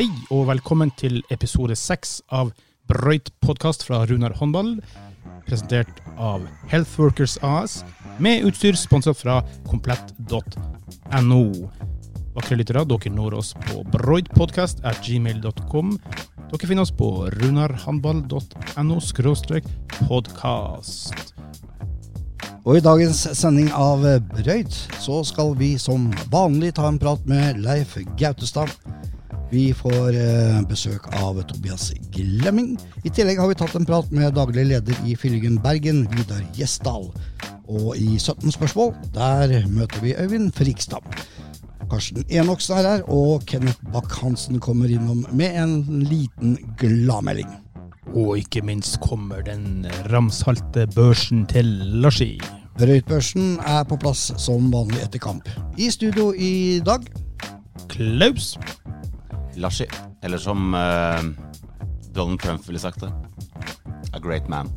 Hei og velkommen til episode seks av Brøyt podkast fra Runar håndball. Presentert av Healthworkers AS, med utstyr sponset fra komplett.no. Vakre lyttere, dere når oss på broidpodkast.gmail.com. Dere finner oss på runarhandball.no podkast. Og i dagens sending av Brøyt så skal vi som vanlig ta en prat med Leif Gautestad. Vi får eh, besøk av Tobias Glemming. I tillegg har vi tatt en prat med daglig leder i Fyllingen Bergen, Vidar Gjesdal. Og i 17 spørsmål, der møter vi Øyvind Frikstad. Karsten Enoksen er her, og Kenneth Bakk-Hansen kommer innom med en liten gladmelding. Og ikke minst kommer den ramsalte børsen til Larsi. Brøytbørsen er på plass som vanlig etter kamp. I studio i dag Klaus. Larsi. Eller som uh, Donald Trump ville sagt det. A great man.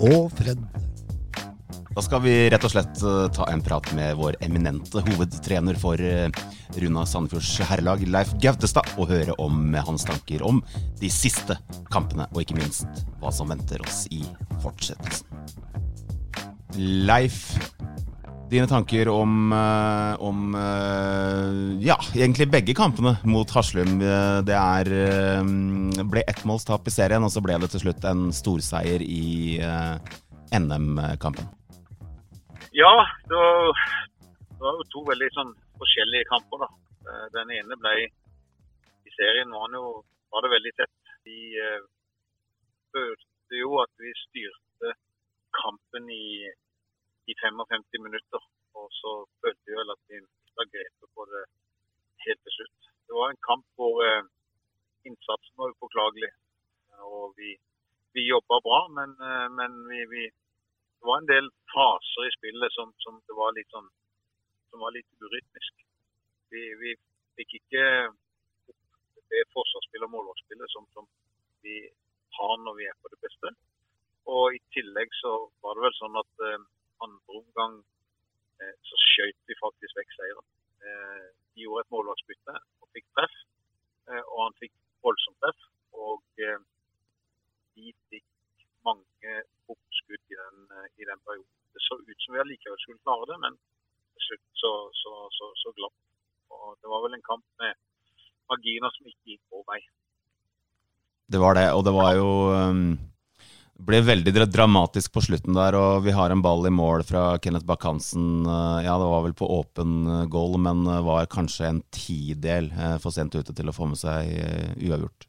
og Fred. Da skal vi rett og slett uh, ta en prat med vår eminente hovedtrener for uh, Runa Sandefjords herrelag, Leif Gautestad, og høre om hans tanker om de siste kampene, og ikke minst hva som venter oss i fortsettelsen. Leif, dine tanker om, eh, om eh, ja, egentlig begge kampene mot Haslum. Eh, Det er, eh, ble ettmålstap i serien, og så ble det til slutt en storseier i eh, NM-kampen. Ja, det var, det var jo to veldig sånn forskjellige kamper. da. Eh, Den ene ble i serien var, jo, var det veldig tett. Vi eh, følte jo at vi styrte kampen i, i 55 minutter. Og så følte vi vel at vi mista grepet på det helt til slutt. Det var en kamp hvor eh, innsatsen var upåklagelig. Og vi, vi jobba bra, men, eh, men vi, vi det var en del faser i spillet som, som var litt sånn som var litt urytmisk. Vi, vi fikk ikke det forsvarsspillet og målvaktspillet som, som vi har når vi er på det beste. Og i tillegg så var det vel sånn at eh, andre omgang eh, så skjøt vi faktisk vekk seieren. Eh, de gjorde et målvaktsbytte og fikk treff, eh, og han fikk voldsomt treff. Og eh, de fikk mange oppskudd i den, eh, i den perioden. Det så ut som vi allikevel skulle klare det, men til slutt så, så, så, så glapp. Og det var vel en kamp med marginer som ikke gikk vår vei. Det var det, og det var jo um, ble veldig dramatisk på slutten der, og vi har en ball i mål fra Kenneth Back-Hansen. Uh, Ja, det var vel på åpen uh, goal, men uh, var kanskje en tidel for sent ute til å få med seg uavgjort.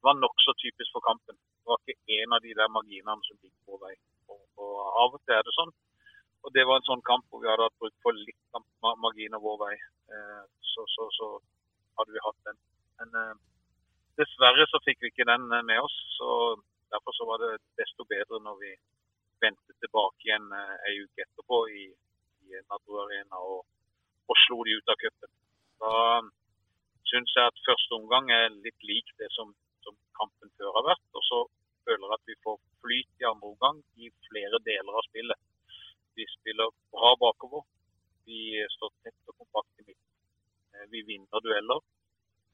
Det var nokså typisk for kampen. Det var ikke en av de der marginene som gikk på vei. Og, og av og til er det sånn. Og det var en sånn kamp hvor vi hadde hatt bruk for litt av ma- marginer vår vei. Eh, så, så, så hadde vi hatt den. Men eh, dessverre så fikk vi ikke den med oss. så Derfor så var det desto bedre når vi vendte tilbake igjen eh, ei uke etterpå i, i Nadro Arena og, og slo de ut av cupen. Da syns jeg at første omgang er litt lik det som, som kampen før har vært. Og så føler jeg at vi får flyt i andre omgang i flere deler av spillet. Vi spiller bra bakover. Vi står tett og kompakt i midten. Eh, Vi vinner dueller.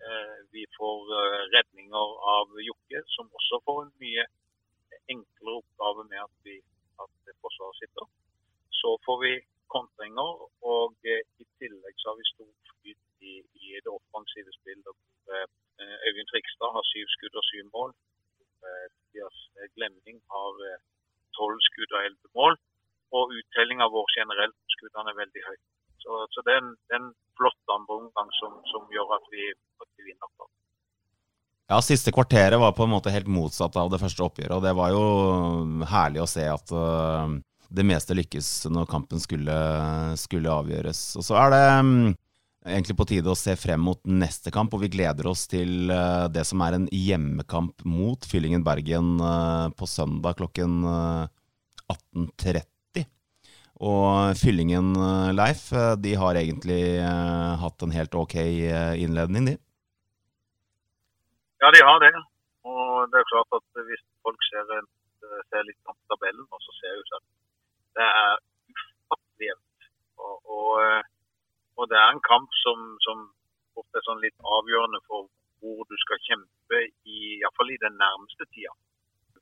Eh, Vi får eh, redninger av Jokke, som også får en mye enklere oppgave med at, vi, at forsvaret sitter. Så får vi kontringer, og eh, i tillegg så har vi stor flyt i, i det offensive spillet. eh, Øyvind Trikstad har syv skudd og syv mål. Tobias Glemming har tolv skudd og elleve mål. Og uttellinga vår generelt på skuddene er veldig høy. Så, så det er en, en flott andreomgang som, som gjør at vi, Ja, siste kvarteret var på en måte helt motsatt av det første oppgjøret, og det var jo herlig å se at uh, det meste lykkes når kampen skulle, skulle avgjøres. Og så er det um, egentlig på tide å se frem mot neste kamp, og vi gleder oss til uh, det som er en hjemmekamp mot Fyllingen Bergen uh, på søndag klokken uh, 18.30. Og Fyllingen, Leif, de har egentlig hatt en helt ok innledning, de. Ja, de har det. Og det er klart at hvis folk ser, ser litt på tabellen, og så ser vi at det er ufattelig jevnt. Og, og, og, det er en kamp som, som er sånn litt avgjørende for hvor du skal kjempe, i, iallfall i den nærmeste tida.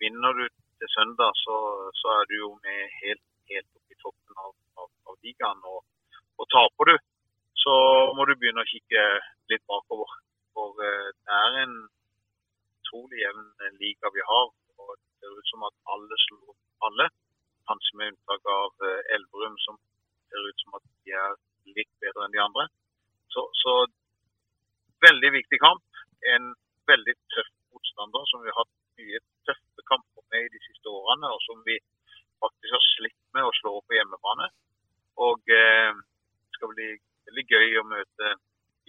Vinner du til søndag, så, så er du jo med helt, helt opp i toppen av, av, av ligaen. Og, og taper du, så må du begynne å kikke litt bakover. For uh, det er en utrolig jevn liga vi har. og Det ser ut som at alle slår alle. Kanskje med unntak av uh, Elverum, som ser ut som at de er litt bedre enn de andre. Så, så veldig viktig kamp. En veldig tøff motstander som vi har hatt mye tøffe kamper med i de siste årene, og som vi faktisk har slitt med å slå på hjemmebane. Og eh, det skal bli veldig gøy å møte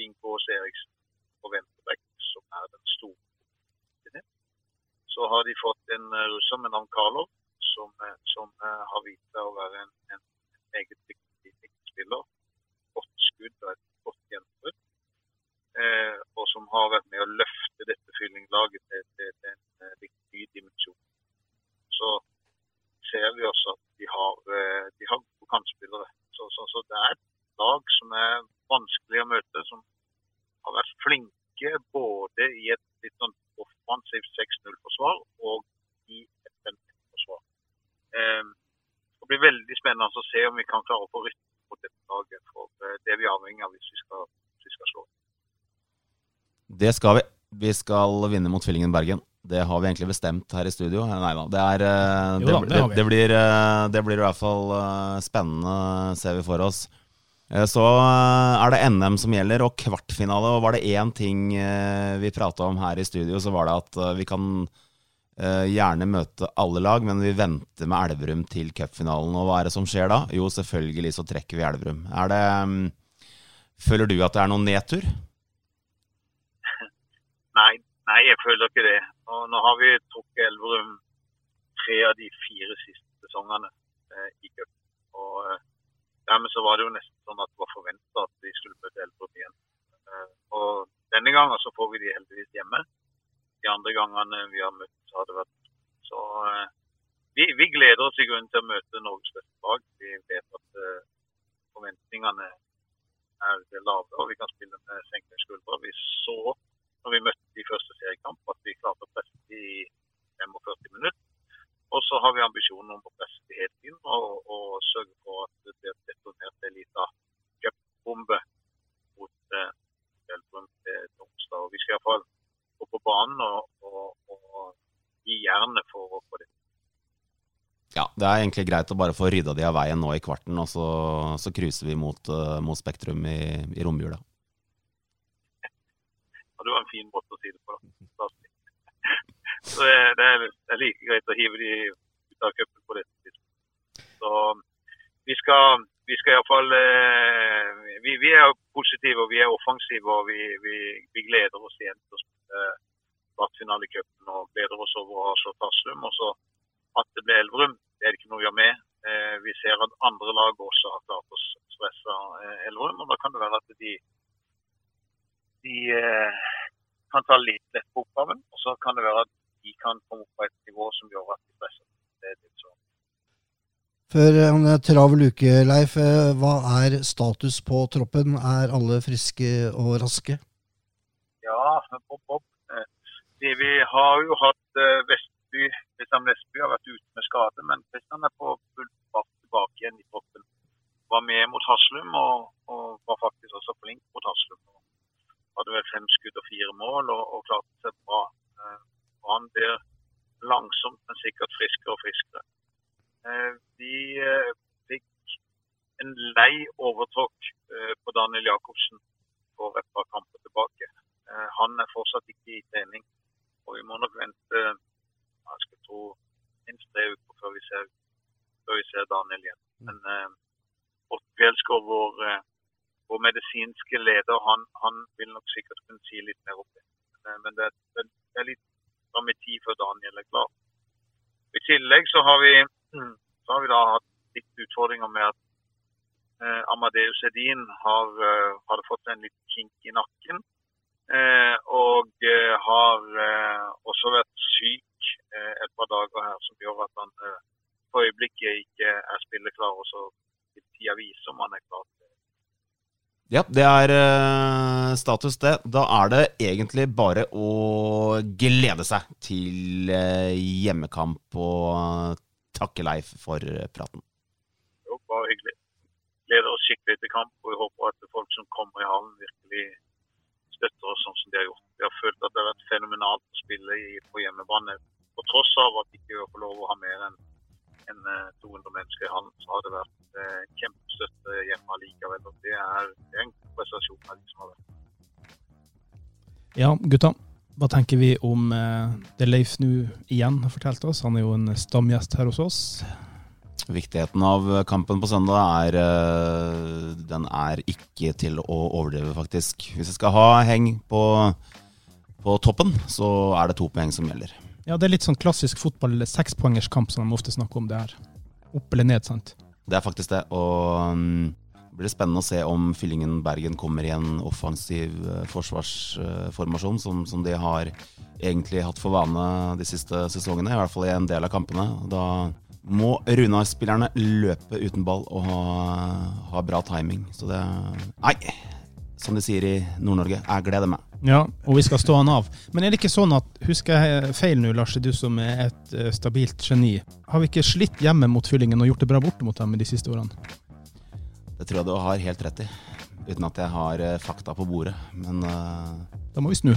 Ingo Eriksen på Venstrebekk, som er den store. Så har de fått en uh, russer med navn Karlov, som, uh, som uh, har vist seg å være en, en, meget dyktig spiller. Godt skudd og et godt gjennombrudd. og som har vært med å løfte dette fyllinglaget til, til, til en viktig dimensjon. Så ser vi også at de har, de har gode kantspillere. Så, så, så det er et lag som er vanskelig å møte, som har vært flinke både i et litt sånn offensivt 6-0-forsvar og i et 5-1-forsvar. Eh, det blir veldig spennende å se om vi kan klare å få rytme på dette laget. For eh, det er vi avhengig av hvis vi skal, hvis vi skal slå. Det skal vi. Vi skal vinne mot Fillingen Bergen. Det har vi egentlig bestemt her i studio. Nei da. Det, er, eh, det, det, det, blir, eh, det blir i hvert fall spennende, ser vi for oss. Eh, så eh, er det NM som gjelder, og kvartfinale. Og var det én ting eh, vi prata om her i studio, så var det at vi kan gjerne møte alle lag, men vi venter med Elverum til cupfinalen. Og hva er det som skjer da? Jo, selvfølgelig så trekker vi Elverum. Er det mm, Føler du at det er noen nedtur? Nei, nei, jeg føler ikke det. Og nå har vi trukket Elverum tre av de fire siste sesongene i cup. Og Dermed så var det jo nesten sånn at det var forventa at vi skulle møte Elverum igjen. Eh, og denne gangen så får vi de heldigvis hjemme. De andre gangene vi har møtt, så har det vært Så eh, vi, vi gleder oss i grunnen til å møte Norges beste lag. Vi vet at uh, forventningene er lave, og vi kan spille med senkede skuldre. Vi så når vi møtte de første seriekamp at vi klarte å presse i 45 minutter. Og så har vi ambisjonen om å presse det helt inn og, og sørge for at det blir detonert en liten cupbombe mot eh, til onsdag. Og vi skal iallfall gå på banen og, og, og gi jernet for å få det. Ja, det er egentlig greit å bare få rydda de av veien nå i kvarten, og så, så cruiser vi mot, uh, mot Spektrum i, i romjula. Ja, det var en fin måte å si det på. Da. Så det, det, er, det, er, like greit å hive de ut av cupen på dette tidspunktet. Så vi skal, vi skal iallfall eh, vi, vi er positive og vi er offensive og vi, vi, vi gleder oss igjen til å spille kvartfinalecupen og gleder oss over å ha slått Haslum. Og så at det blir Elverum, det er det ikke noe å gjøre med. Eh, vi ser at andre lag også har klart å stresse eh, Elverum, og da kan det være at de, de kan ta litt lett på oppgaven. Og så kan det være at de kan komme opp på et nivå som gjør at de presser. Det litt sånn. Før en travel uke, Leif, eh, hva er status på troppen? Er alle friske og raske? Ja, pop, pop. Eh, vi har jo hatt eh, Vestby Kristian Vestby har vært ute med skade, men Kristian er på full fart tilbake igjen i troppen. Var med mot Haslum og, og, var faktisk også flink mot Haslum. Hadde vel fem skudd og fire mål og, og klarte seg bra. Og han blir langsomt, men sikkert friskere og friskere. Eh, vi eh, fikk en lei overtråkk eh, på Daniel Jacobsen for et par kamper tilbake. Han er fortsatt ikke i trening, og vi må nok vente jeg skal tro minst tre uker før vi ser, før vi ser Daniel igjen. Mm. Men Fjellskår, vår, vår, medisinske leder, han, han, vil nok sikkert kunne si litt mer om det. Men, men det, er, det, er litt fram i tid før Daniel er klar. I tillegg så har vi, så har vi da hatt litt utfordringer med at eh, Amadeus Edin har, uh, hadde fått en litt kink i nakken. Eh, og eh, har eh, også vært syk eh, et par dager her, som gjør at han for øyeblikket ikke er spilleklar. Og så vil tida vise om han er klar. Ja, det er eh, status, det. Da er det egentlig bare å glede seg til eh, hjemmekamp og takke Leif for eh, praten. Jo, bare hyggelig. Gleder oss skikkelig til kamp, og vi håper at folk som kommer i hallen, virkelig støtter oss sånn som de har gjort. Vi har følt at det har vært fenomenalt å spille på hjemmebane. På tross av at vi ikke får lov å ha mer enn enn, eh, 200 mennesker i hallen, så har det vært eh, kjempestøtte hjemme allikevel. Og det er, det er en prestasjon av de som har vært. Ja, gutta. Hva tenker vi om eh, det Leif nå igjen har fortalt oss? Han er jo en stamgjest her hos oss. Viktigheten av kampen på søndag er eh, Den er ikke til å overdrive, faktisk. Hvis jeg skal ha heng på, på toppen, så er det to poeng som gjelder. Ja, det er litt sånn klassisk fotball, sekspoengerskamp som de ofte snakker om det her. Opp eller ned, sant? Det er faktisk det. Og mm, det blir spennende å se om Fyllingen Bergen kommer i en offensiv eh, forsvarsformasjon, som, som de har egentlig hatt for vane de siste sesongene, i hvert fall i en del av kampene. Da må Runar-spillerne løpe uten ball og ha, ha bra timing. Så det Nei! Som de sier i Nord-Norge, jeg gleder meg. Ja, og vi skal stå han av. Men er det ikke sånn at, husker jeg feil nå, Lars, du som er et eh, stabilt geni, har vi ikke slitt hjemme mot Fyllingen og gjort det bra borte mot dem i de siste årene? Det tror jeg du har helt rett i. Uten at jeg har eh, fakta på bordet. Men uh, Da må vi snu.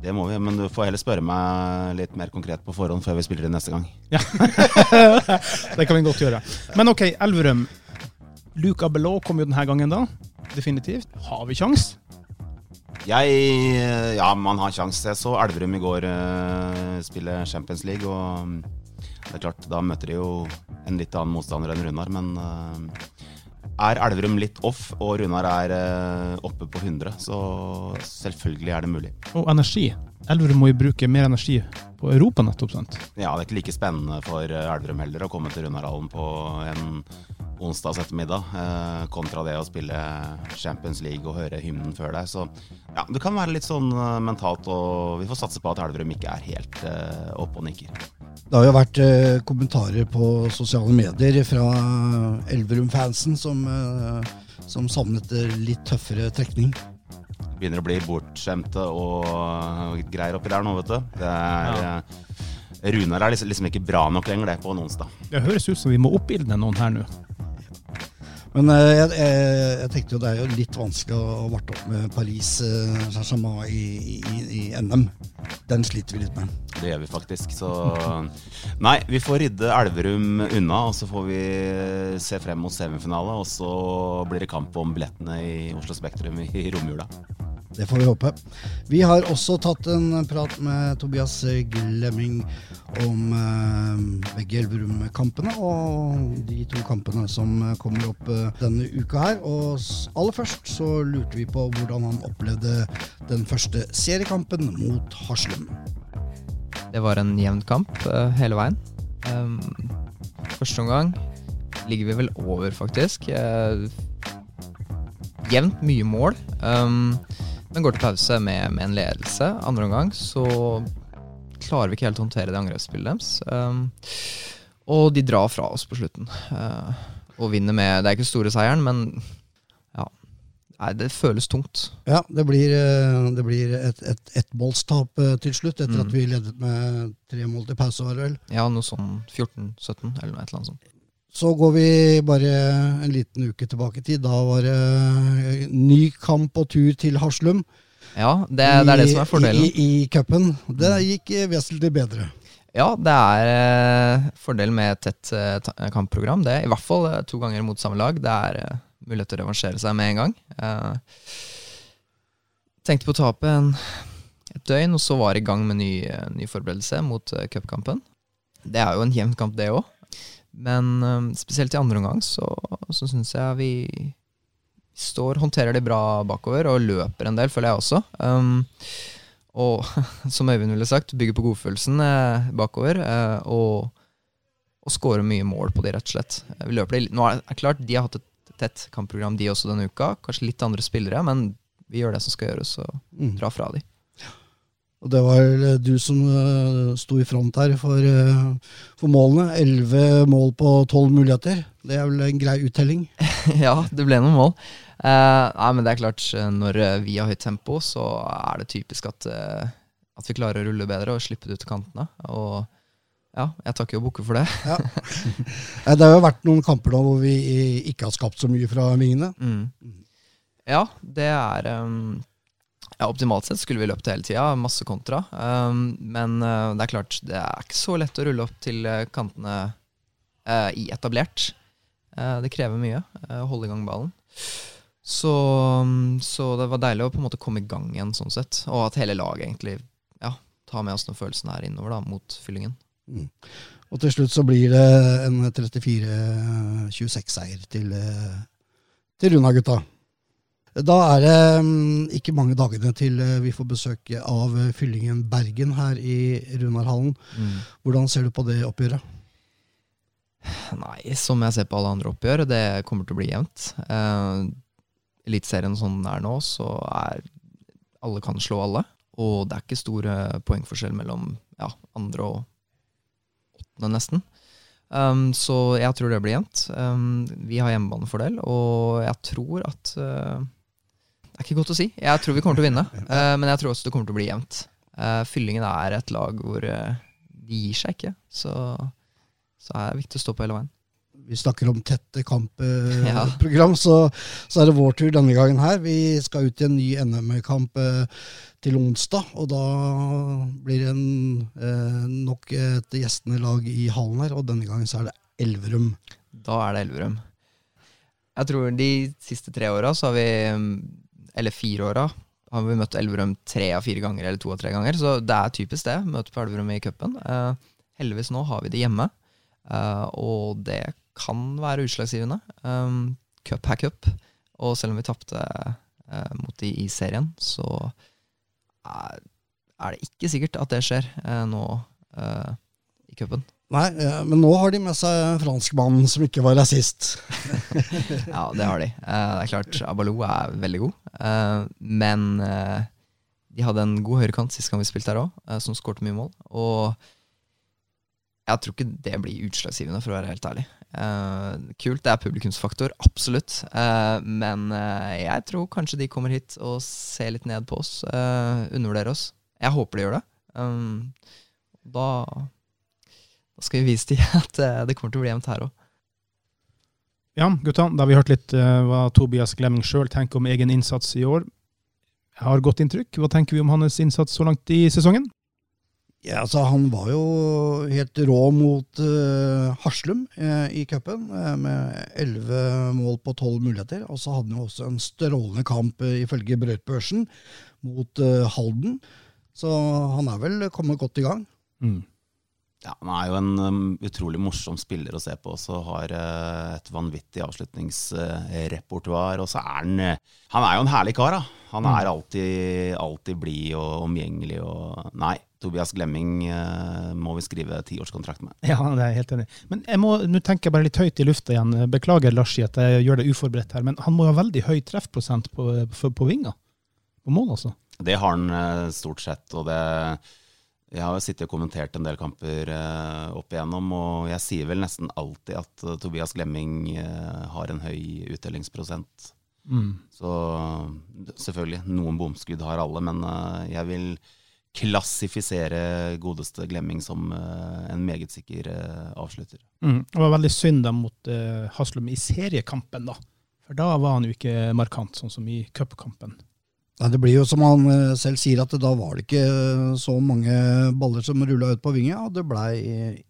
det må vi. Men du får heller spørre meg litt mer konkret på forhånd før vi spiller det neste gang. Ja, Det kan vi godt gjøre. Men ok, Elverum. Luca Belot kom jo denne gangen, da. Definitivt. Har vi kjangs? Jeg Ja, man har sjanse. Jeg så Elverum i går uh, spille Champions League, og mm, det er klart, da møter de jo en litt annen motstander enn Runar, men uh, er Elverum litt off, og Runar er uh, oppe på 100, så selvfølgelig er det mulig. Og energi. Elverum må jo bruke mer energi på Europa nettopp, sant? Ja, det er ikke like spennende for eh, Elverum heller å komme til Runarhallen på en onsdags ettermiddag, eh, kontra det å spille Champions League og høre hymnen før deg. Så ja, det kan være litt sånn eh, mentalt, og vi får satse på at Elverum ikke er helt eh, oppe og nikker. Det har jo vært eh, kommentarer på sosiale medier fra Elverum-fansen som, som savnet litt tøffere trekning. Begynner å bli bortskjemte og greier oppi der nå, vet du. Det er, ja. Runar er liksom, liksom ikke bra nok lenger, det, på en onsdag. Det høres ut som vi må oppildne noen her nå. Men eh, jeg, jeg, jeg tenkte jo det er jo litt vanskelig å varte opp med Paris eh, Saint-Germain i, i, i NM. Den sliter vi litt med. Det gjør vi faktisk. Så Nei, vi får rydde Elverum unna, og så får vi se frem mot semifinale. Og så blir det kamp om billettene i Oslo Spektrum i romjula. Det får vi håpe. Vi har også tatt en prat med Tobias Glemming om eh, begge Elverum-kampene og de to kampene som kommer opp eh, denne uka her. Og aller først så lurte vi på hvordan han opplevde den første seriekampen mot Haslum. Det var en jevn kamp eh, hele veien. Første omgang ligger vi vel over, faktisk. Jevnt mye mål. Men går til pause med, med en ledelse. Andre omgang så klarer vi ikke helt å håndtere det angrepsspillet deres. Um, og de drar fra oss på slutten. Uh, og vinner med Det er ikke store seieren, men ja. Nei, det føles tungt. Ja, det blir, eh, det blir et, et ettmålstap eh, til slutt, etter Mm. at vi ledet med tre mål til pause, var det vel. Ja, noe sånn 14-17, eller noe et eller annet sånt. Så går vi bare en liten uke tilbake i tid. Da var det eh, ny kamp og tur til Haslum. Ja, det, det er det som er fordelen. I, i, cupen. Det gikk eh, vesentlig bedre. Ja, det er fordel fordelen med et tett eh, kampprogram. Det, I hvert fall eh, to ganger mot samme lag. Det er eh, mulighet til å revansjere seg med en gang. Eh, tenkte på å tape en, et døgn, og så var i gang med ny, eh, ny forberedelse mot eh, cupkampen. Det er jo en jevn kamp, det òg. Men eh, spesielt i andre omgang så, så syns jeg vi står, håndterer det bra bakover, og løper en del, føler jeg også. Um, og som Øyvind ville sagt, bygger på godfølelsen eh, bakover. Eh, og, og scorer mye mål på de, rett og slett. Vi løper det, nå er det klart, De har hatt et tett kampprogram, de også denne uka. Kanskje litt andre spillere, men vi gjør det som skal gjøres, og Mm. drar fra de. Og det var vel du som uh, sto i front her for, uh, for målene. Elleve mål på tolv muligheter. Det er vel en grei uttelling? ja, det ble noen mål. Uh, nei, men det er klart, eh, når eh, vi har høyt tempo, så er det typisk at, eh, at vi klarer å rulle bedre og slippe det ut til kantene. Og ja, jeg takker jo Bukke for det. Ja. Eh, det har jo vært noen kamper nå hvor vi ikke har skapt så mye fra vingene. Mm. Ja, det er um, ja, Optimalt sett skulle vi løpt hele tida, masse kontra. Um, men uh, det er klart, det er ikke så lett å rulle opp til uh, kantene uh, i etablert. Uh, det krever mye uh, å holde i gang ballen. Så, um, så det var deilig å på en måte komme i gang igjen, sånn sett. Og at hele laget egentlig ja, tar med oss den følelsen her innover da, mot fyllingen. Mm. Og til slutt så blir det en 34-26-seier til, eh, til Runa-gutta. Da er det mm, ikke mange dagene til eh, vi får besøk av eh, fyllingen Bergen her i Runarhallen. Hvordan ser du på det oppgjøret? Nei, som jeg ser på alle andre oppgjør, det kommer til å bli jevnt. Eh, Eliteserien sånn den er nå, så er alle kan slå alle. Og det er ikke stor eh, poengforskjell mellom ja, andre og åttende, nesten. Um, så jeg tror det blir jevnt. Um, vi har hjemmebanefordel, og jeg tror at eh, Det er ikke godt å si. Jeg tror vi kommer til å vinne, eh, men jeg tror også det kommer til å bli jevnt. Eh, Fyllingen er et lag hvor eh, de gir seg ikke. Så så er det viktig å stå på hele veien. Vi snakker om tette Ja. kampprogram, så, så er det vår tur denne gangen her. Vi skal ut i en ny NM-kamp til onsdag, og da blir det en, nok et gjestende lag i hallen her, og denne gangen så er det Elverum. Da er det Elverum. Jeg tror de siste tre åra så har vi Eller fire åra har vi møtt Elverum tre av fire ganger, eller to av tre ganger. Så det er typisk det. Møte på Elverum i cupen. Uh, heldigvis nå har vi det hjemme, uh, og det kan være utslagsgivende. Um, cup er cup, og selv om vi tapte uh, mot de i serien, så er, det ikke sikkert at det skjer nå i cupen. Nei, eh, men nå har de med seg franskmannen som ikke var rasist. Ja, det har de. Eh, det er klart, Abalou er veldig god. Eh, men de hadde en god høyrekant sist gang vi spilte her òg, som skårte mye mål. Og jeg tror ikke det blir utslagsgivende, for å være helt ærlig. Kult, det er publikumsfaktor, absolutt. Men jeg tror kanskje de kommer hit og ser litt ned på oss. undervurderer oss. Jeg håper de gjør det. Um, da, da skal vi vise dem at eh, det kommer til å bli jevnt her òg. Ja, gutta, da har vi hørt litt eh, hva Tobias Glemming sjøl tenker om egen innsats i år. Jeg har godt inntrykk. Hva tenker vi om hans innsats så langt i sesongen? Ja, altså Han var jo helt rå mot uh, Haslum eh, i cupen, eh, med elleve mål på tolv muligheter. Og så hadde han jo også en strålende kamp, eh, ifølge Brøytbørsen, mot Halden. Så han er vel kommet godt i gang. Mm. Ja, Han er jo en um, utrolig morsom spiller å se på, så har uh, et vanvittig avslutningsrepertoar. og så er han uh, Han er jo en herlig kar, da. Han Mm. er alltid, alltid blid og omgjengelig. Og nei, Tobias Glemming uh, må vi skrive tiårskontrakt med. Ja, det er jeg helt enig. Men jeg må, nå tenker jeg bare litt høyt i lufta igjen. Beklager, Larsi, at jeg gjør det uforberedt her, men han må ha veldig høy treffprosent på, på, på vinga? På mål, altså. Det har han stort sett. og det jeg har jo sittet og kommentert en del kamper uh, opp igjennom, og jeg sier vel nesten alltid at uh, Tobias Glemming uh, har en høy utdelingsprosent. Mm. Så selvfølgelig, noen bomskudd har alle, men jeg vil klassifisere godeste Glemming som en meget sikker avslutter. Mm. Det var veldig synd da mot Haslum i seriekampen, da. For da var han jo ikke markant, sånn som i cupkampen. Nei, Det blir jo som han eh, selv sier, at da var det ikke eh, så mange baller som rulla ut på vinga, og det blei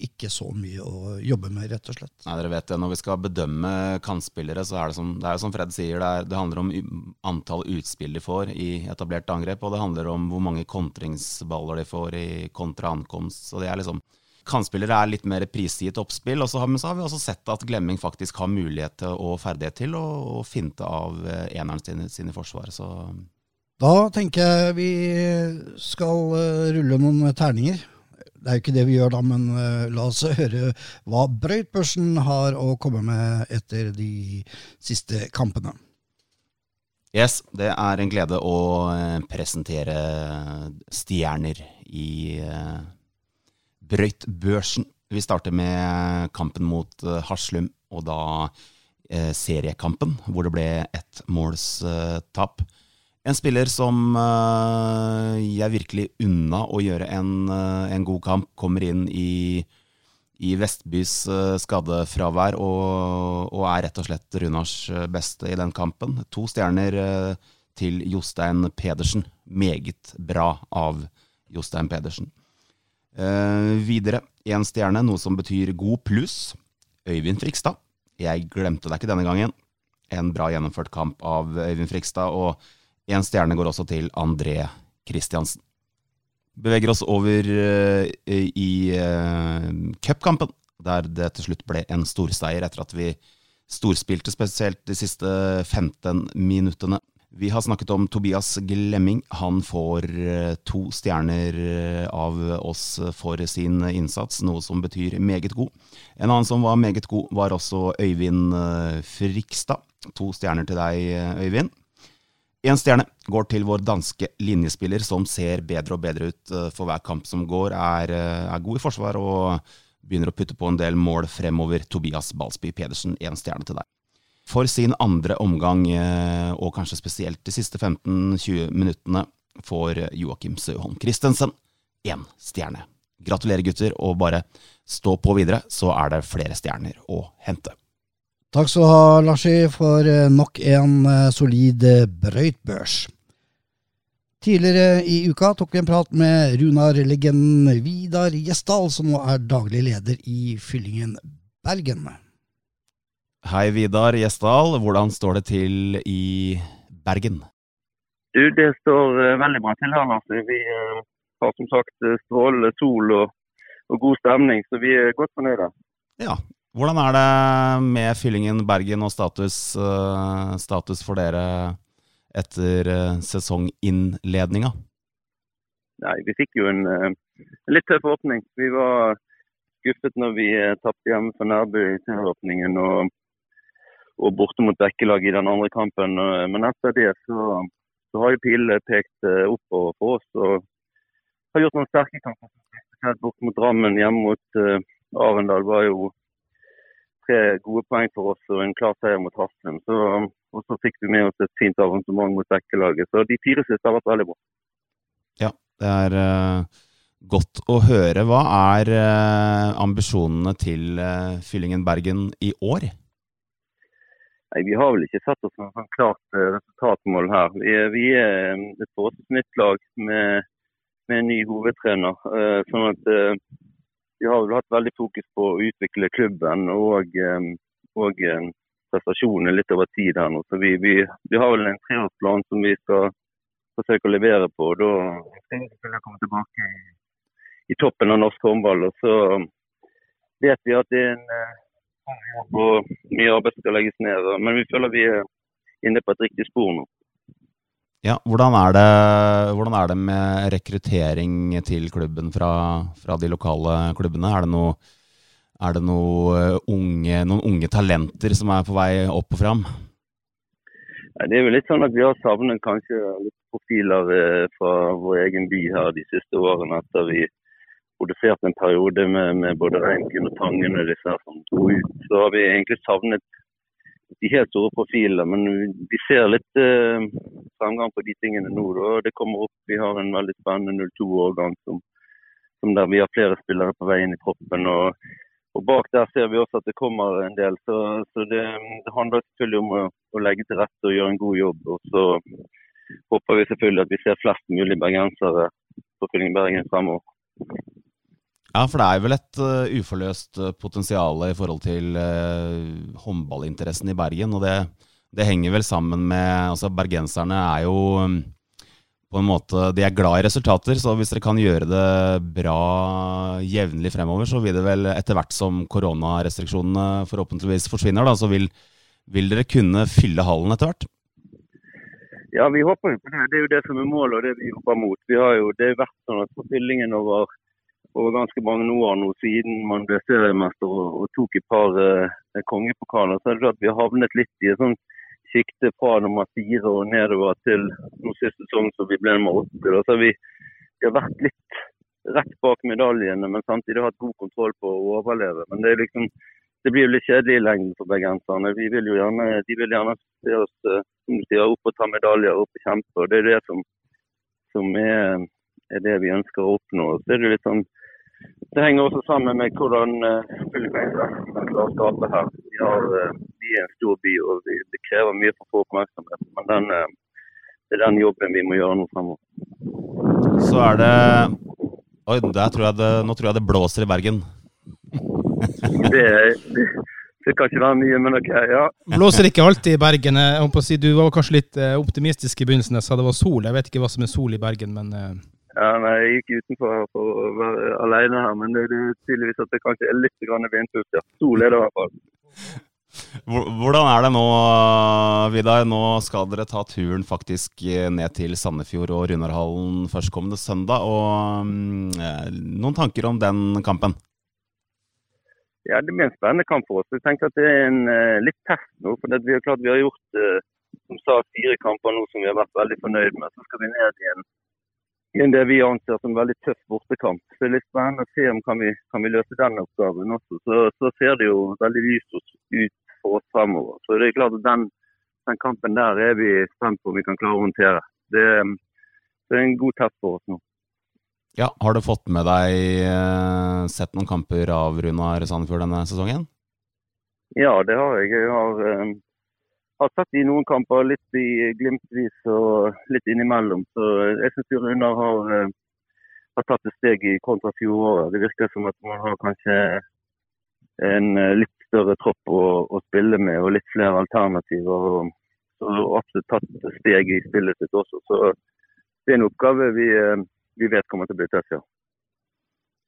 ikke så mye å jobbe med, rett og slett. Nei, dere vet det, Når vi skal bedømme kantspillere, så er det som, det er som Fred sier, det, er, det handler om antall utspill de får i etablert angrep, og det handler om hvor mange kontringsballer de får i kontra ankomst. Så det er liksom Kantspillere er litt mer prisgitt oppspill, og så har, så har vi også sett at Glemming faktisk har mulighet og ferdighet til å, finte av eh, eneren sin, sin i forsvaret. Så Da tenker jeg vi skal eh, rulle noen terninger. Det er jo ikke det vi gjør da, men eh, la oss høre hva Brøytbørsen har å komme med etter de siste kampene. Yes, det er en glede å eh, presentere stjerner i brøytbørsen. Vi starter med kampen mot Haslum, og da seriekampen, hvor det ble ettmålstap. Uh, en spiller som jeg virkelig unna å gjøre en, en god kamp, kommer inn i i Vestbys uh, skadefravær og, og, er rett og slett Runars beste i den kampen. To stjerner til Jostein Pedersen. Meget bra av Jostein Pedersen. videre én stjerne, noe som betyr god pluss. Øyvind Frikstad. Jeg glemte deg ikke denne gangen. En bra gjennomført kamp av Øyvind Frikstad. Og én stjerne går også til André Kristiansen beveger oss over uh, i uh, cupkampen, der det til slutt ble en storseier etter at vi storspilte spesielt de siste 15 minuttene. Vi har snakket om Tobias Glemming. Han får uh, to stjerner av oss for sin innsats, noe som betyr meget god. En annen som var meget god, var også Øyvind Frikstad. To stjerner til deg, Øyvind. Én stjerne går til vår danske linjespiller, som ser bedre og bedre ut eh, for hver kamp som går. Er, eh, er god i forsvar og begynner å putte på en del mål fremover. Tobias Balsby Pedersen, én stjerne til deg. For sin andre omgang, eh, og kanskje spesielt de siste 15-20 minuttene, får Joakim Søholm Christensen én stjerne. Gratulerer, gutter, og bare stå på videre, så er det flere stjerner å hente. Takk skal du ha, Larsi, for eh, nok en eh, solid eh, brøytbørs. Tidligere i uka tok vi en prat med Runar-legenden Vidar Gjesdal, som nå er daglig leder i Fyllingen Bergen. Hei, Vidar Gjesdal. Hvordan står det til i Bergen? Du, Det står veldig bra til her, Lars. Vi har som sagt strålende sol og, og, god stemning, så vi er godt fornøyde. Ja, hvordan er det med fyllingen Bergen og status, uh, status for dere etter uh, sesonginnledninga? Nei, Vi fikk jo en, uh, litt tøff åpning. Vi var skuffet når vi uh, tapte hjemme for Nærbø i serieåpningen og, og borte mot Bekkelag i den andre kampen. men etter det så, så har jo pilene pekt oppover for oss og har gjort noen sterke kamper. Spesielt bort mot Drammen, hjemme mot Arendal var jo tre gode poeng for oss og en klar seier mot Haslum. Og så fikk vi med oss et fint avansement mot Bekkelaget. Så de fire siste har vært veldig bra. Ja, det er uh, godt å høre. Hva er uh, ambisjonene til uh, Fyllingen Bergen i år? Nei, Vi har vel ikke satt oss noe sånn klart resultatmål her. Vi er, vi er et forholdsvis nytt lag med, med en ny hovedtrener. sånn at vi har vel hatt veldig fokus på å utvikle klubben og, eh, og eh, prestasjonene litt over tid her nå. Så vi, vi, vi har vel en treårsplan som vi skal forsøke å levere på. Da skal vi komme tilbake i, toppen av norsk håndball. Og så vet vi at det er en eh, og mye arbeid skal legges ned. Men vi føler vi er inne på et riktig spor nå. Ja, hvordan er, det, hvordan er det med rekruttering til klubben fra, fra de lokale klubbene? Er det, noe, er det noe eh, unge, noen unge talenter som er på vei opp og fram? Det er jo litt sånn at Vi har savnet kanskje litt profiler eh, fra vår egen by her de siste årene. Etter vi produserte en periode med, med både Reinken og Tangen og disse som dro ut. Så har vi egentlig savnet de helt store profilene. Men vi ser litt eh, fremgang på de tingene nå. Da. Det kommer opp. Vi har en veldig spennende 02-årgang som, som, der vi har flere spillere på vei inn i troppen. Og, og, bak der ser vi også at det kommer en del. Så, så det, det, handler selvfølgelig om å, å, legge til rette og gjøre en god jobb. Og så håper vi selvfølgelig at vi ser flest mulig bergensere på Fylling Bergen fremover. Ja, for det er vel et uh, uforløst uh, potensial i forhold til uh, håndballinteressen i Bergen. Og det, det, henger vel sammen med Altså, bergenserne er jo um, på en måte De er glad i resultater, så hvis dere kan gjøre det bra jevnlig fremover, så vil det vel etter hvert som koronarestriksjonene forhåpentligvis forsvinner, da, så vil, vil dere kunne fylle hallen etter hvert? Ja, vi håper jo på det. Det er jo det som er målet og det vi jobber mot. Vi har jo, det er vært sånn at for fyllingen over over ganske mange år nå siden man ble seriemester og, og tok et par eh, kongepokaler, så er det klart vi har havnet litt i et sånn sikte fra nummer fire og nedover til nå sist sesong som vi ble nummer åtte. Da. Så vi, vi har vært litt rett bak medaljene, men samtidig hatt god kontroll på å overleve. Men det, er liksom, det blir jo litt kjedelig i lengden for bergenserne. Vi vil jo gjerne, de vil gjerne se oss eh, sier, opp og ta medaljer opp og kjempe. og Det er det som, som er, er, det vi ønsker å oppnå. Så er det litt sånn det henger også sammen med hvordan uh, fylkesmennesker klarer å skape her. Vi, har, uh, vi, er en stor by og det krever mye for å få oppmerksomhet. Men den, uh, det er den jobben vi må gjøre nå fremover. Så er det Oi, tror det, nå tror jeg det blåser i Bergen. det, det, det, kan ikke være mye, men ok, ja. Blåser ikke alltid i Bergen. Jeg si, du var kanskje litt optimistisk i begynnelsen. Jeg sa det var sol. Jeg vet ikke hva som er sol i Bergen, men ja, nei, Jeg gikk utenfor for å være alene her, men det, er tydeligvis at det kanskje er litt vindpust. Ja. Sol er det i hvert fall. Hvordan er det nå, Vidar? Nå skal dere ta turen faktisk ned til Sandefjord og Runarhallen førstkommende søndag. og mm, Noen tanker om den kampen? Ja, Det blir en spennende kamp for oss. Jeg tenker at Det er en litt test nå. for Vi har klart vi har gjort som sa, fire kamper nå som vi har vært veldig fornøyd med. Så skal vi ned i en enn det vi anser som veldig tøff bortekamp. Så det er litt spennende å se om kan vi kan vi løse den oppgaven også. Så, så, ser det jo veldig lyst ut for oss fremover. Så det er klart at den, den kampen der er vi spent på om vi kan klare å håndtere. Det, det er en god test for oss nå. Ja, Har du fått med deg eh, sett noen kamper av Runar Sandefjord denne sesongen? Ja, det har jeg. Jeg har eh, har sett i noen kamper litt i glimtvis og litt innimellom. Så jeg syns Runar har, eh, har, tatt et steg i kontra fjoråret. Det virker som at man har kanskje en eh, litt større tropp å, å spille med og litt flere alternativer. Og, og absolutt tatt et steg i spillet sitt også. Så det er en oppgave vi, eh, vi vet kommer til å bli tøff, ja.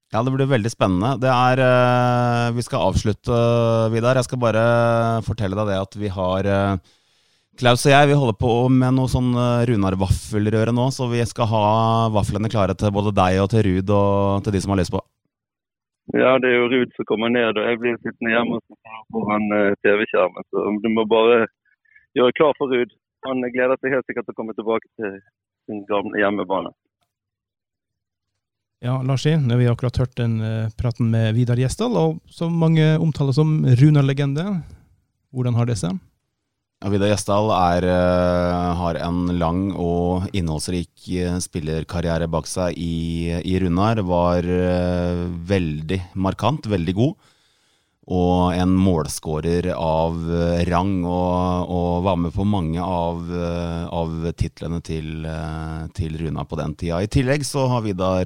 Ja, det blir veldig spennende. Det er uh, Vi skal avslutte, Vidar. Jeg skal bare fortelle deg det at vi har uh, Klaus og jeg vi holder på med noe sånn uh, Runar-vaffelrøre nå, så vi skal ha vaflene klare til både deg og til Ruud og til de som har lyst på. Ja, det er jo Ruud som kommer ned, og jeg blir sittende hjemme foran TV-skjermen. Så du må bare gjøre klar for Ruud. Han gleder seg helt sikkert til å komme tilbake til sin gamle hjemmebane. Ja, Larsi, nå har vi akkurat hørt den uh, praten med Vidar Gjesdal, og som mange omtaler som Runar-legende. Hvordan har det seg? Ja, Vidar Gjesdal er, uh, har en lang og innholdsrik uh, spillerkarriere bak seg i, i Runar. Var veldig markant, veldig god og en målskårer av eh, rang, og, og, var med på mange av, eh, av titlene til, eh, til, Runa på den tida. I tillegg så har Vidar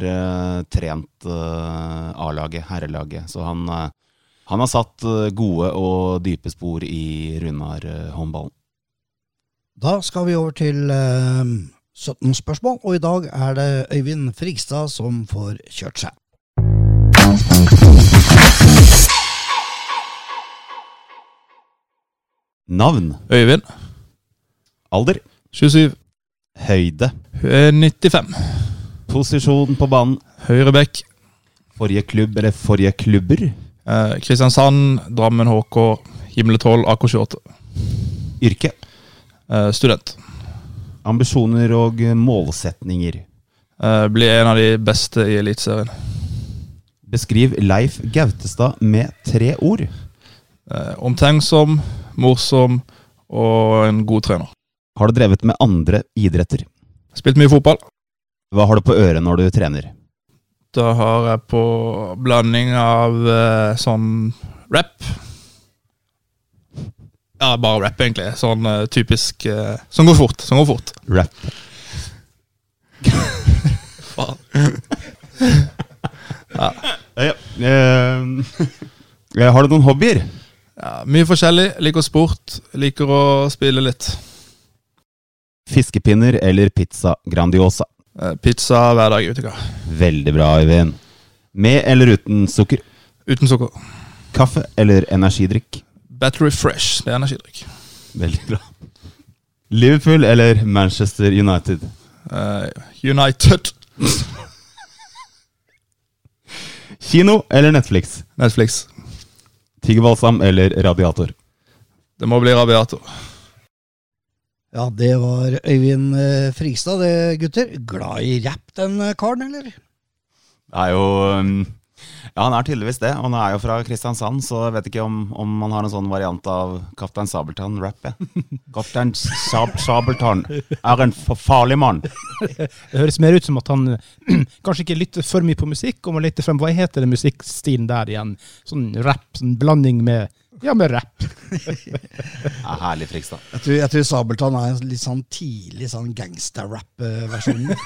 trent A-laget, herrelaget, så han, han, har satt gode og dype spor i Runar-håndballen. Da skal vi over til 17 spørsmål, og i dag er det Øyvind Frigstad som får kjørt seg. Navn. Øyvind. Alder. 27. Høyde. 95. Posisjon på banen. Høyre bekk. Forrige klubb eller forrige klubber? Eh, Kristiansand, Drammen HK, Himletål, AK28. Yrke? Eh, student. Ambisjoner og målsetninger? Eh, bli en av de beste i Eliteserien. Beskriv Leif Gautestad med tre ord. Eh, omtenksom, morsom og en god trener. Har du drevet med andre idretter? Spilt mye fotball. Hva har du på øret når du trener? Da har jeg på blanding av eh, sånn rap. Ja, bare rap, egentlig. Sånn eh, typisk eh, Som går fort. Som går fort. Rap. Faen. ja. ja. ja. har du noen hobbyer? Ja, mye forskjellig. Liker sport. Liker å spille litt. Fiskepinner eller pizza Grandiosa? Eh, pizza hver dag, vet Veldig bra, Øyvind. Med eller uten sukker? Uten sukker. Kaffe eller energidrikk? Battery Fresh. Det er energidrikk. Veldig bra. Liverpool eller Manchester United? Uh, United. Kino eller Netflix? Netflix. Tigerbalsam eller radiator? Det må bli radiator. Ja, det var Øyvind eh, Frigstad, det, gutter. Glad i rapp, den eh, karen, eller? Det er jo um, Ja, han er tydeligvis det. Og han er jo fra Kristiansand, så jeg vet ikke om, om han har en sånn variant av Kaptein Sabeltann-rap. Kaptein Sab Sabeltann er en farlig mann. Det høres mer ut som at han kanskje ikke lytter for mye på musikk, og må lete frem hva heter den musikkstilen der igjen? Sånn rapp, sånn blanding med ja, med rapp. Ja, herlig Frigstad. Jeg tror, jeg tror Sabeltann er en litt sånn tidlig sånn gangsterrap-versjon.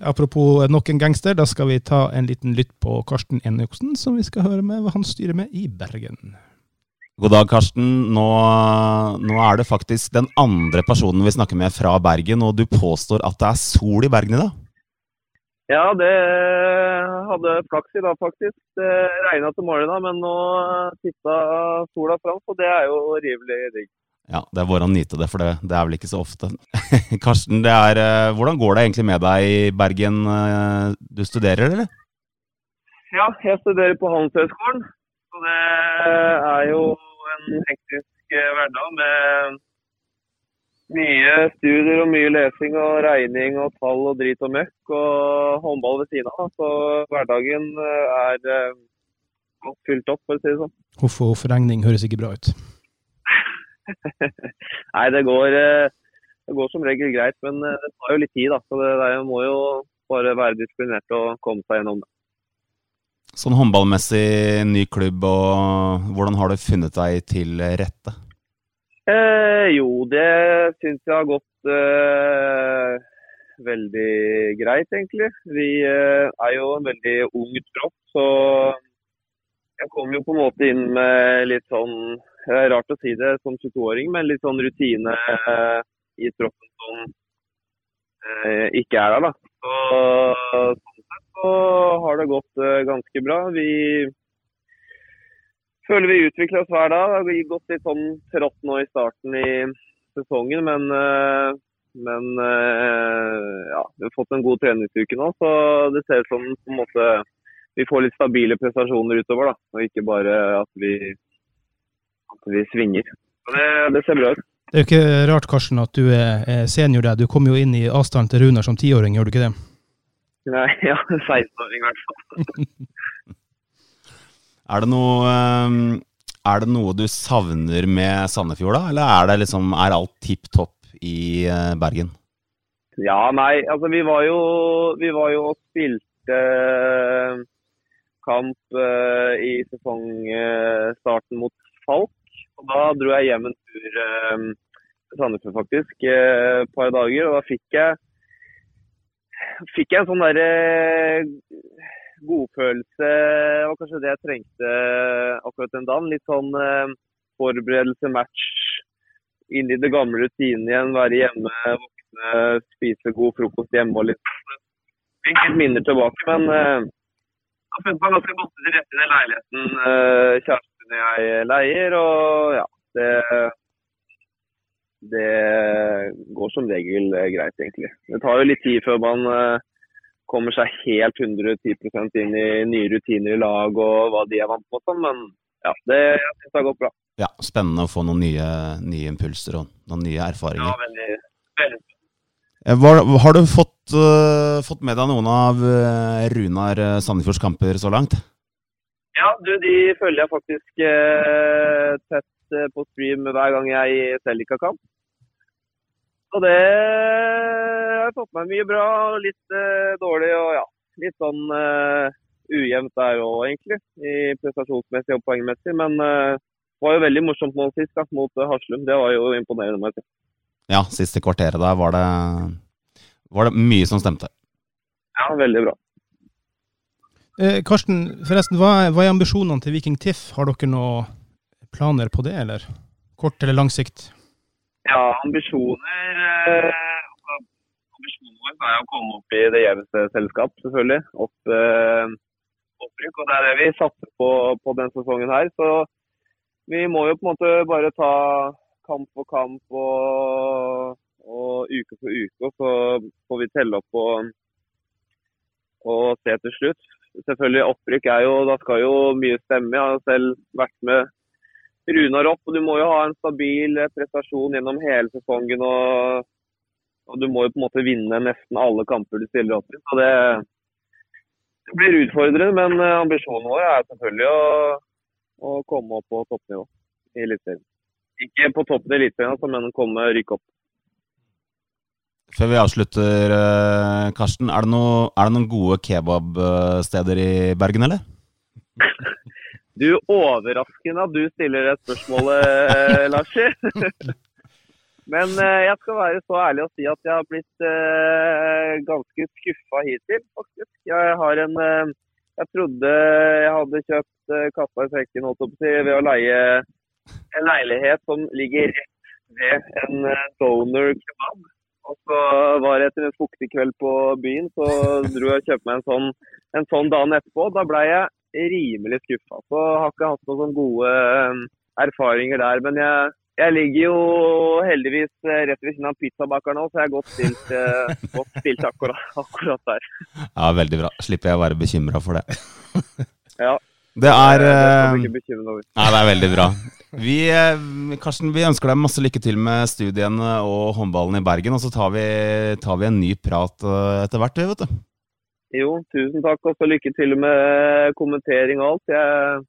Apropos nok en gangster, da skal vi ta en liten lytt på Karsten Enoksen, som vi skal høre med hva han styrer med i Bergen. God dag, Karsten. Nå, nå er det faktisk den andre personen vi snakker med fra Bergen, og du påstår at det er sol i Bergen i dag? Ja, det hadde flaks i dag, faktisk. Det regna til morgenen, men nå titta sola fram, så det er jo rivelig digg. Ja, det er bare å nyte det, for det, det er vel ikke så ofte. Karsten, det er, eh, hvordan går det egentlig med deg i Bergen? Eh, Du studerer, eller? Ja, jeg studerer på Handelshøyskolen, så det er jo en hektisk eh, hverdag med mye studier og mye lesing og regning og tall og drit og møkk og håndball ved siden av. Så hverdagen er godt fylt opp, for å si det sånn. Huff og huff, regning høres ikke bra ut. Nei, det går, eh, det går som regel greit, men eh, det tar jo litt tid. da, så det, det må jo bare være disiplinert og komme seg gjennom det. Sånn håndballmessig, ny klubb, og hvordan har du funnet deg til rette? Eh, jo, det syns jeg har gått eh, veldig greit, egentlig. Vi eh, er jo en veldig ung tropp, så jeg kom jo på en måte inn med litt sånn Det er rart å si det som 22-åring, men litt sånn rutine eh, i troppen som eh, ikke er der, da. Så, sånn sett så har det gått eh, ganske bra. Vi føler vi utvikler oss hver dag. Det har gått litt sånn trått nå i starten i sesongen, men, men ja, vi har fått en god treningsuke nå, så det ser ut som på en måte vi får litt stabile prestasjoner utover, da, og ikke bare at vi, at vi svinger. Det, det ser bra ut. Det er jo ikke rart, Karsten, at du er senior der. Du kom jo inn i avstanden til Runar som tiåring, gjør du ikke det? Nei, ja, 16-åring i hvert fall. Er det noe ehm, Er det noe du savner med Sandefjord, da? Eller er det liksom Er alt tipp topp i eh, Bergen? Ja, nei, altså vi var jo, vi var jo og spilte eh, kamp eh, i sesongstarten mot Falk. Dro jeg hjem en tur eh, til Sandefjord faktisk, eh, et par dager. Og da fikk jeg, fikk jeg en sånn derre godfølelse. Det var kanskje det jeg trengte akkurat den dagen. Litt sånn eh, forberedelse, match, inn i det gamle rutinen igjen. Være hjemme, våkne, spise god frokost hjemme og litt Fikk litt minner tilbake, men eh, jeg har funnet meg ganske godt til rette i den leiligheten eh, kjæresten og jeg leier. Og ja, det det går som regel greit, egentlig. Det tar jo litt tid før man eh, kommer seg helt 110% inn i nye rutiner i lag og hva de er vant med sånn, men ja, det, jeg synes det har gått bra. Ja, Spennende å få noen nye, nye impulser og noen nye Ja, erfaringer. veldig, veldig. Eh, Hva, har du fått, uh, fått med deg noen av uh, Runar eh, Sandefjords kamper så langt? Ja, du, de følger jeg faktisk tett på stream hver gang jeg selv ikke har kamp. Og det har fått meg mye bra, og litt uh, dårlig og ja, litt sånn uh, ujevnt der òg, egentlig. I prestasjonsmessig og poengmessig. Men eh, det var jo veldig morsomt nå sist, da, mot eh, Haslum. Det var jo imponerende. Meg. jeg. Ja, siste kvarteret der var det, var det mye som stemte. Ja, veldig bra. Eh, Karsten, forresten, hva er, hva er ambisjonene til Viking TIFF? Har dere noen planer på det, eller? Kort eller lang sikt? Ja, ambisjoner eh, Ambisjonen er å komme opp i det gjeveste selskap, selvfølgelig. Opp, eh, opprykk. Og det er det vi satser på på denne sesongen her. Så vi må jo på en måte bare ta kamp for kamp og, og uke for uke. Og så får vi telle opp og, og se til slutt. Selvfølgelig opprykk er jo Da skal jo mye stemme. Jeg har selv vært med Runar opp. og Du må jo ha en stabil eh, prestasjon gjennom hele sesongen. Og, og du må jo på en måte vinne nesten alle kamper du stiller opp i. Så det, det blir utfordrende, men eh, ambisjonen vår er selvfølgelig å, å komme opp på toppnivå i Eliteserien. Ikke på toppen i Eliteserien, altså, men komme rykke opp. Før vi avslutter, eh, Karsten. Er det, noe, er det noen gode kebabsteder i Bergen, eller? Du, overraskende at du stiller det spørsmålet, Lars. Larsi. Men eh, jeg skal være så ærlig å si at jeg har blitt eh, ganske skuffa hittil, faktisk. Jeg har en eh, Jeg trodde jeg hadde kjøpt eh, katta i sekken holdt ved å leie en leilighet som ligger rett ved en eh, donor kebab. Og så var det etter en fuktig kveld på byen, så dro jeg og kjøpte meg en sånn, en sånn dagen etterpå. Da ble jeg rimelig skuffa. Så har ikke hatt noen gode eh, erfaringer der. Men jeg, jeg ligger jo heldigvis eh, rett ved siden av pizzabakeren nå, så jeg er godt stilt, eh, godt stilt akkurat, akkurat der. Ja, veldig bra. Slipper jeg å være bekymra for det. Ja. Det er Det er. Nei, det er veldig bra. Vi, Karsten, vi ønsker deg masse lykke til med studiene og håndballen i Bergen. Og så tar vi, tar vi en ny prat etter hvert, vet du. Jo, tusen takk, og så lykke til med kommentering og alt. Jeg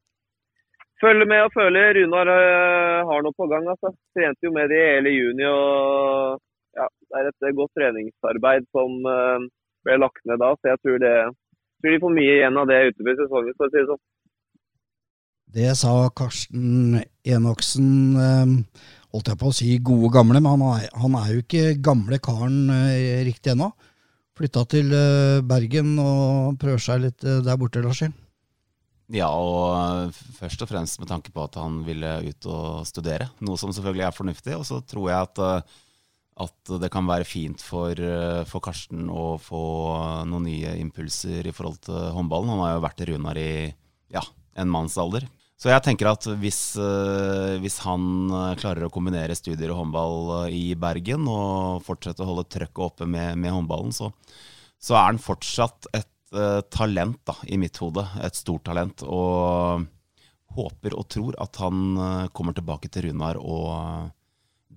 følger med og føler Runar øh, har noe på gang. altså. Trente jo med det hele juni, og ja, det er et godt treningsarbeid som øh, ble lagt ned da. Så jeg tror, det, tror de får mye igjen av det utover sesongen, for å si det sånn. Det sa Karsten Enoksen, eh, holdt jeg på å si gode gamle, men han er, han er jo ikke gamle karen eh, riktig ennå. Flytta til eh, Bergen og prøver seg litt eh, der borte, Larsi. Ja, og eh, først og fremst med tanke på at han ville ut og studere. Noe som selvfølgelig er fornuftig. Og så tror jeg at, at det kan være fint for, for Karsten å få noen nye impulser i forhold til håndballen. Han har jo vært i Runar i ja, en mannsalder. Så jeg tenker at hvis, eh, hvis han eh, klarer å kombinere studier og håndball eh, i Bergen, og fortsette å holde trøkket oppe med, med håndballen, så, så er han fortsatt et uh, talent da, i mitt hode. Et stort talent. Og håper og tror at han kommer tilbake til Runar og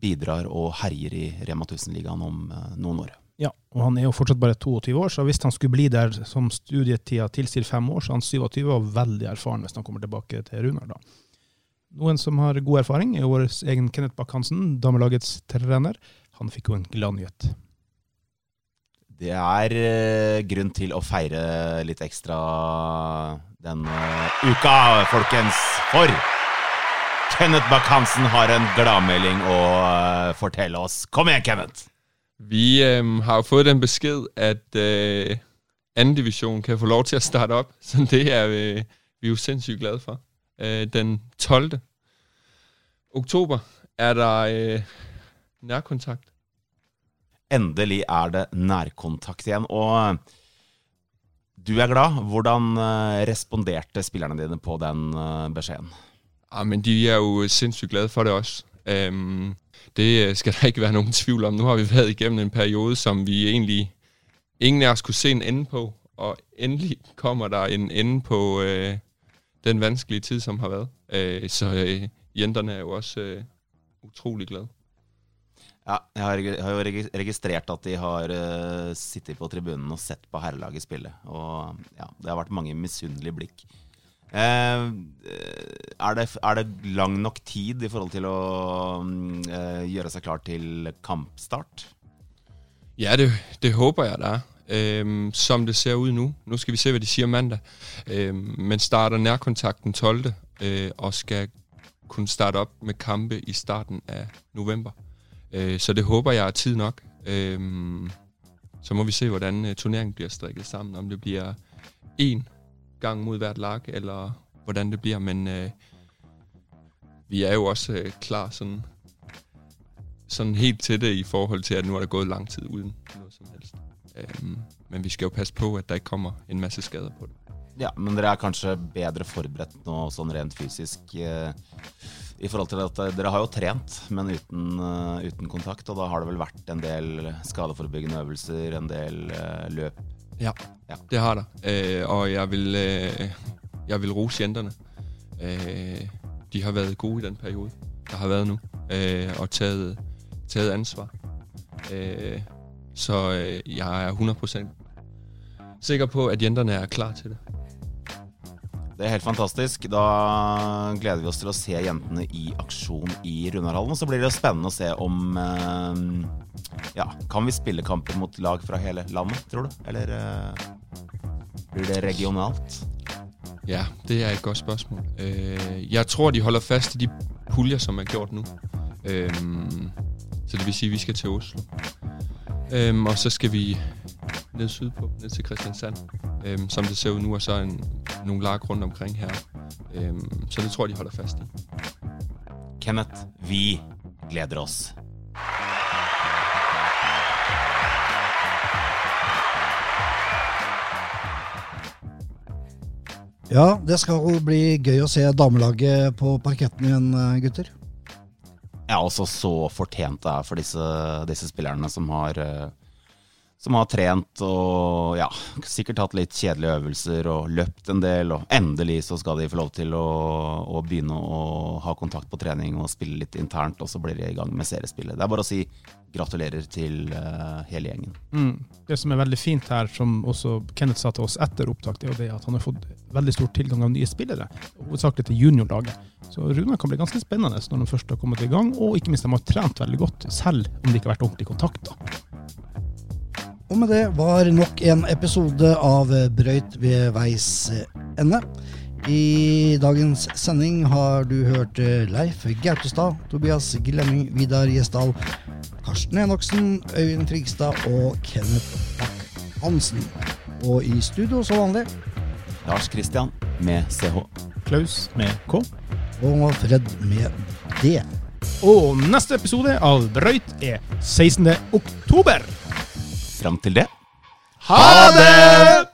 bidrar og herjer i Rema 1000-ligaen om noen år. Ja, og han er jo fortsatt bare 22 år, så hvis han skulle bli der som studietida tilsier fem år, så er han 27 og veldig erfaren hvis han kommer tilbake til Runar da. Noen som har god erfaring, er vår egen Kenneth Bakk-Hansen, damelagets trener. Han fikk jo en gladnyhet. Det er eh, grunn til å feire litt ekstra denne uka, folkens. For Kenneth Bakk-Hansen har en gladmelding å eh, fortelle oss. Kom igjen, Kenneth! Vi øh, har jo fået den besked, at øh, anden division kan få lov til at starte op, så det er øh, vi er jo sindssygt glade for. Øh, den 12. oktober er der øh, nærkontakt. Endelig er det nærkontakt igjen. Og du er glad. Hvordan eh, responderte spillerne dine på den eh, beskjeden? Ja, men de er jo sindssygt glade for det også. Øhm, det øh, skal der ikke være nogen tvivl om. Nu har vi været igennem en periode, som vi egentlig ingen af os kunne se en ende på. Og endelig kommer der en ende på øh, den vanskelige tid, som har været. Øh, så øh, jenterne er jo også øh, utrolig glade. Ja, jeg har, jo registrert at de har uh, sittet på tribunen og sett på herrelaget spille. Og ja, det har vært mange misunnelige blikk. Eh, er, det, er det lang nok tid i forhold til å mm, eh, gjøre seg klar til kampstart? Ja, det, det håper jeg, det er. Øhm, som det ser ut nå. Nå skal vi se, hva de sier mandag. Øhm, men starter nærkontakten 12. Øh, og skal kunne starte opp med kampe i starten av november. Øh, så det håper jeg er tid nok. Øhm, så må vi se, hvordan øh, turneringen blir strikket sammen. Om det blir en gang mod hvert lag, eller hvordan det bliver. Men øh, vi er jo også øh, klar sådan sådan helt til det i forhold til, at nu er der gået lang tid uden noget som helst. Um, men vi skal jo passe på, at der ikke kommer en masse skader på det. Ja, men dere er kanskje bedre forberedt nå sånn rent fysisk eh, i forhold til at eh, dere har jo trent, men uten, uh, uten kontakt. Og da har det vel vært en del skadeforebyggende øvelser, en del uh, løp. Ja, Ja. det har der. Øh, og jeg vil, øh, jeg vil rose jenterne. Øh, de har været gode i den periode, der har været nu, øh, og taget, taget ansvar. Øh, så øh, jeg er 100% sikker på, at jenterne er klar til det. Det er helt fantastisk. Da gleder vi oss til å se jentene i aksjon i Runarhallen. Så blir det spennende å se om eh, Ja, kan vi spille kamper mot lag fra hele landet, tror du? Eller eh, blir det regionalt? Ja, det er et godt spørsmål. Øh, jeg tror, de holder fast i de puljer, som er gjort nå. Så det vil si, vi skal til Oslo. Øhm, og så skal vi ned sydpå, ned til Kristiansand, øhm, som det ser ud nu, og så en, nogle lag rundt omkring her. Øhm, så det tror jeg, de holder fast i. Kenneth, vi gleder oss. Ja, det skal bli gøy å se damelaget på parketten igjen, gutter. Ja, også så fortjent det er for disse, disse spillerne som har eh, som har trent og ja, sikkert hatt litt kjedelige øvelser og løpt en del. Og endelig så skal de få lov til å, å begynne å ha kontakt på trening og spille litt internt, og så blir de i gang med seriespillet. Det er bare å si gratulerer til uh, hele gjengen. Mm. Det som er veldig fint her, som også Kenneth sa til oss etter opptak, det er jo det at han har fått veldig stor tilgang av nye spillere. Hovedsakelig til juniorlaget. Så Runa kan bli ganske spennende når de først har kommet i gang, og ikke minst de har trent veldig godt, selv om de ikke har vært ordentlig kontakt. Og med det var nok en episode av Brøyt ved veis ende. I dagens sending har du hørt Leif Gautestad, Tobias Glemming, Vidar Gjesdal, Karsten Enoksen, Øyvind Trigstad og Kenneth Bach-Hansen. Og i studio som vanlig Lars Kristian med CH. Klaus med K. og Fred med D. Og neste episode av Brøyt er 16. oktober. Fram til det Ha det!